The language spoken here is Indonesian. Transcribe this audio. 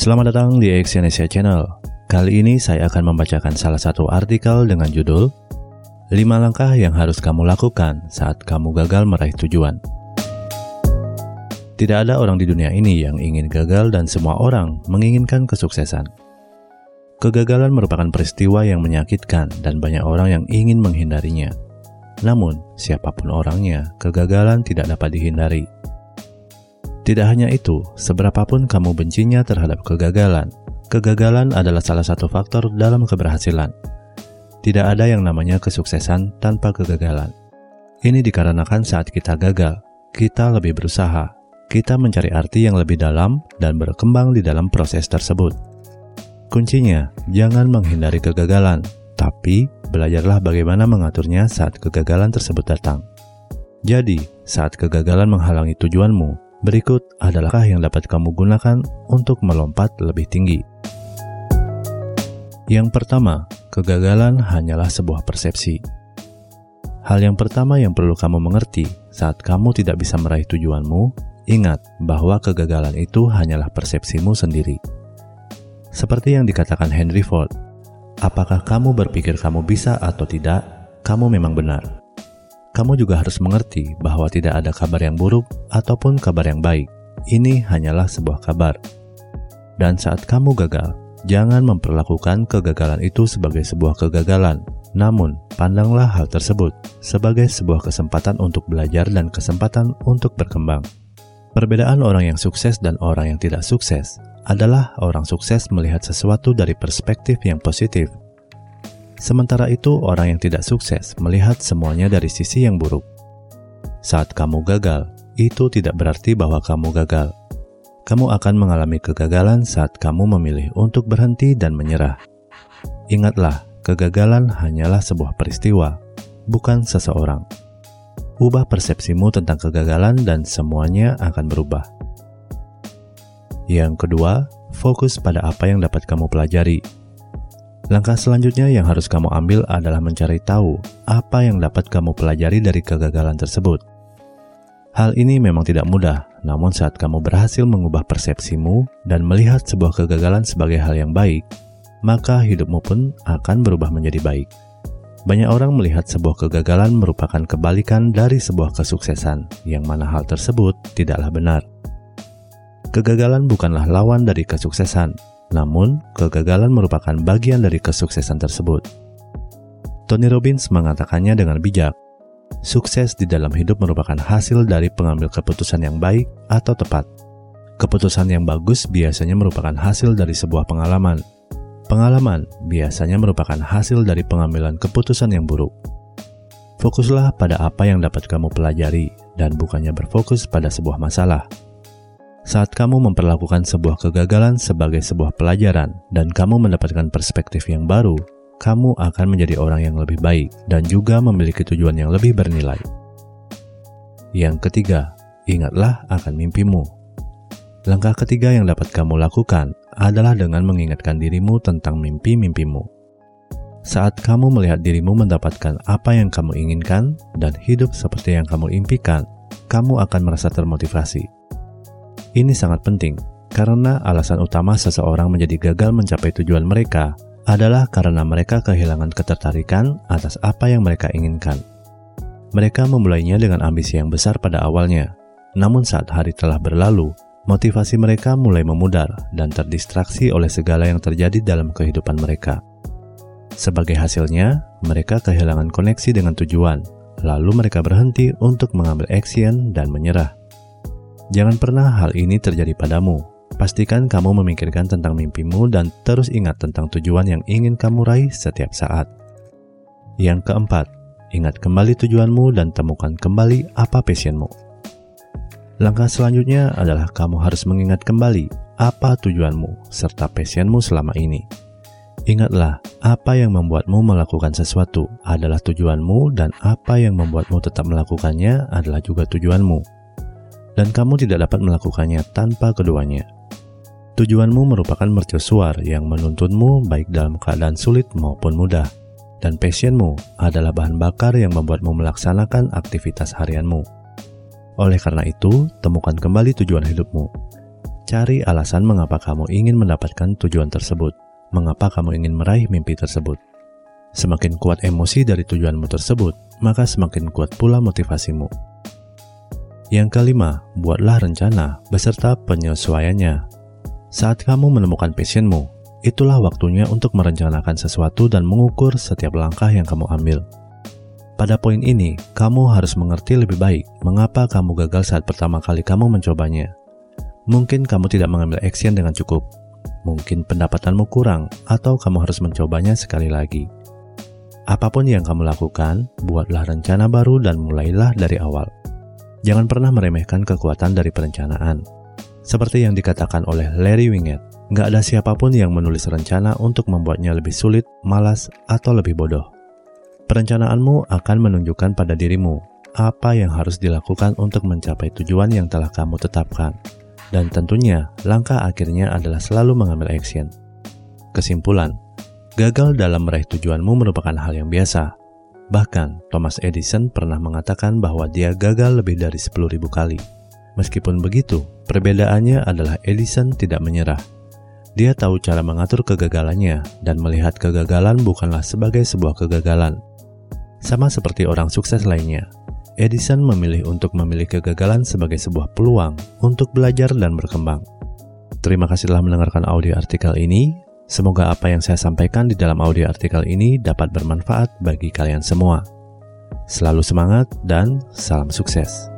Selamat datang di Exyonesia Channel. Kali ini saya akan membacakan salah satu artikel dengan judul 5 langkah yang harus kamu lakukan saat kamu gagal meraih tujuan. Tidak ada orang di dunia ini yang ingin gagal dan semua orang menginginkan kesuksesan. Kegagalan merupakan peristiwa yang menyakitkan dan banyak orang yang ingin menghindarinya. Namun, siapa pun orangnya, kegagalan tidak dapat dihindari. Tidak hanya itu, seberapapun kamu bencinya terhadap kegagalan, kegagalan adalah salah satu faktor dalam keberhasilan. Tidak ada yang namanya kesuksesan tanpa kegagalan. Ini dikarenakan saat kita gagal, kita lebih berusaha, kita mencari arti yang lebih dalam dan berkembang di dalam proses tersebut. Kuncinya, jangan menghindari kegagalan, tapi belajarlah bagaimana mengaturnya saat kegagalan tersebut datang. Jadi, saat kegagalan menghalangi tujuanmu, Berikut adalah yang dapat kamu gunakan untuk melompat lebih tinggi. Yang pertama, kegagalan hanyalah sebuah persepsi. Hal yang pertama yang perlu kamu mengerti saat kamu tidak bisa meraih tujuanmu, ingat bahwa kegagalan itu hanyalah persepsimu sendiri. Seperti yang dikatakan Henry Ford, apakah kamu berpikir kamu bisa atau tidak, kamu memang benar kamu juga harus mengerti bahwa tidak ada kabar yang buruk ataupun kabar yang baik. Ini hanyalah sebuah kabar. Dan saat kamu gagal, jangan memperlakukan kegagalan itu sebagai sebuah kegagalan. Namun, pandanglah hal tersebut sebagai sebuah kesempatan untuk belajar dan kesempatan untuk berkembang. Perbedaan orang yang sukses dan orang yang tidak sukses adalah orang sukses melihat sesuatu dari perspektif yang positif Sementara itu, orang yang tidak sukses melihat semuanya dari sisi yang buruk. Saat kamu gagal, itu tidak berarti bahwa kamu gagal. Kamu akan mengalami kegagalan saat kamu memilih untuk berhenti dan menyerah. Ingatlah, kegagalan hanyalah sebuah peristiwa, bukan seseorang. Ubah persepsimu tentang kegagalan, dan semuanya akan berubah. Yang kedua, fokus pada apa yang dapat kamu pelajari Langkah selanjutnya yang harus kamu ambil adalah mencari tahu apa yang dapat kamu pelajari dari kegagalan tersebut. Hal ini memang tidak mudah, namun saat kamu berhasil mengubah persepsimu dan melihat sebuah kegagalan sebagai hal yang baik, maka hidupmu pun akan berubah menjadi baik. Banyak orang melihat sebuah kegagalan merupakan kebalikan dari sebuah kesuksesan, yang mana hal tersebut tidaklah benar. Kegagalan bukanlah lawan dari kesuksesan, namun, kegagalan merupakan bagian dari kesuksesan tersebut. Tony Robbins mengatakannya dengan bijak, sukses di dalam hidup merupakan hasil dari pengambil keputusan yang baik atau tepat. Keputusan yang bagus biasanya merupakan hasil dari sebuah pengalaman. Pengalaman biasanya merupakan hasil dari pengambilan keputusan yang buruk. Fokuslah pada apa yang dapat kamu pelajari dan bukannya berfokus pada sebuah masalah. Saat kamu memperlakukan sebuah kegagalan sebagai sebuah pelajaran dan kamu mendapatkan perspektif yang baru, kamu akan menjadi orang yang lebih baik dan juga memiliki tujuan yang lebih bernilai. Yang ketiga, ingatlah akan mimpimu. Langkah ketiga yang dapat kamu lakukan adalah dengan mengingatkan dirimu tentang mimpi-mimpimu. Saat kamu melihat dirimu mendapatkan apa yang kamu inginkan dan hidup seperti yang kamu impikan, kamu akan merasa termotivasi ini sangat penting karena alasan utama seseorang menjadi gagal mencapai tujuan mereka adalah karena mereka kehilangan ketertarikan atas apa yang mereka inginkan. Mereka memulainya dengan ambisi yang besar pada awalnya, namun saat hari telah berlalu, motivasi mereka mulai memudar dan terdistraksi oleh segala yang terjadi dalam kehidupan mereka. Sebagai hasilnya, mereka kehilangan koneksi dengan tujuan, lalu mereka berhenti untuk mengambil action dan menyerah. Jangan pernah hal ini terjadi padamu. Pastikan kamu memikirkan tentang mimpimu dan terus ingat tentang tujuan yang ingin kamu raih setiap saat. Yang keempat, ingat kembali tujuanmu dan temukan kembali apa passionmu. Langkah selanjutnya adalah kamu harus mengingat kembali apa tujuanmu serta passionmu selama ini. Ingatlah, apa yang membuatmu melakukan sesuatu adalah tujuanmu dan apa yang membuatmu tetap melakukannya adalah juga tujuanmu dan kamu tidak dapat melakukannya tanpa keduanya. Tujuanmu merupakan mercusuar yang menuntunmu baik dalam keadaan sulit maupun mudah, dan passionmu adalah bahan bakar yang membuatmu melaksanakan aktivitas harianmu. Oleh karena itu, temukan kembali tujuan hidupmu. Cari alasan mengapa kamu ingin mendapatkan tujuan tersebut, mengapa kamu ingin meraih mimpi tersebut. Semakin kuat emosi dari tujuanmu tersebut, maka semakin kuat pula motivasimu. Yang kelima, buatlah rencana beserta penyesuaiannya. Saat kamu menemukan passionmu, itulah waktunya untuk merencanakan sesuatu dan mengukur setiap langkah yang kamu ambil. Pada poin ini, kamu harus mengerti lebih baik mengapa kamu gagal saat pertama kali kamu mencobanya. Mungkin kamu tidak mengambil action dengan cukup, mungkin pendapatanmu kurang, atau kamu harus mencobanya sekali lagi. Apa pun yang kamu lakukan, buatlah rencana baru dan mulailah dari awal. Jangan pernah meremehkan kekuatan dari perencanaan. Seperti yang dikatakan oleh Larry Winget, nggak ada siapa pun yang menulis rencana untuk membuatnya lebih sulit, malas, atau lebih bodoh. Perencanaanmu akan menunjukkan pada dirimu apa yang harus dilakukan untuk mencapai tujuan yang telah kamu tetapkan. Dan tentunya, langkah akhirnya adalah selalu mengambil action. Kesimpulan, gagal dalam meraih tujuanmu merupakan hal yang biasa. Bahkan, Thomas Edison pernah mengatakan bahwa dia gagal lebih dari 10.000 kali. Meskipun begitu, perbedaannya adalah Edison tidak menyerah. Dia tahu cara mengatur kegagalannya dan melihat kegagalan bukanlah sebagai sebuah kegagalan, sama seperti orang sukses lainnya, Edison memilih untuk memilih kegagalan sebagai sebuah peluang untuk belajar dan berkembang. Terima kasih telah mendengarkan audio artikel ini. Semoga apa yang saya sampaikan di dalam audio artikel ini dapat bermanfaat bagi kalian semua. Selalu semangat dan salam sukses.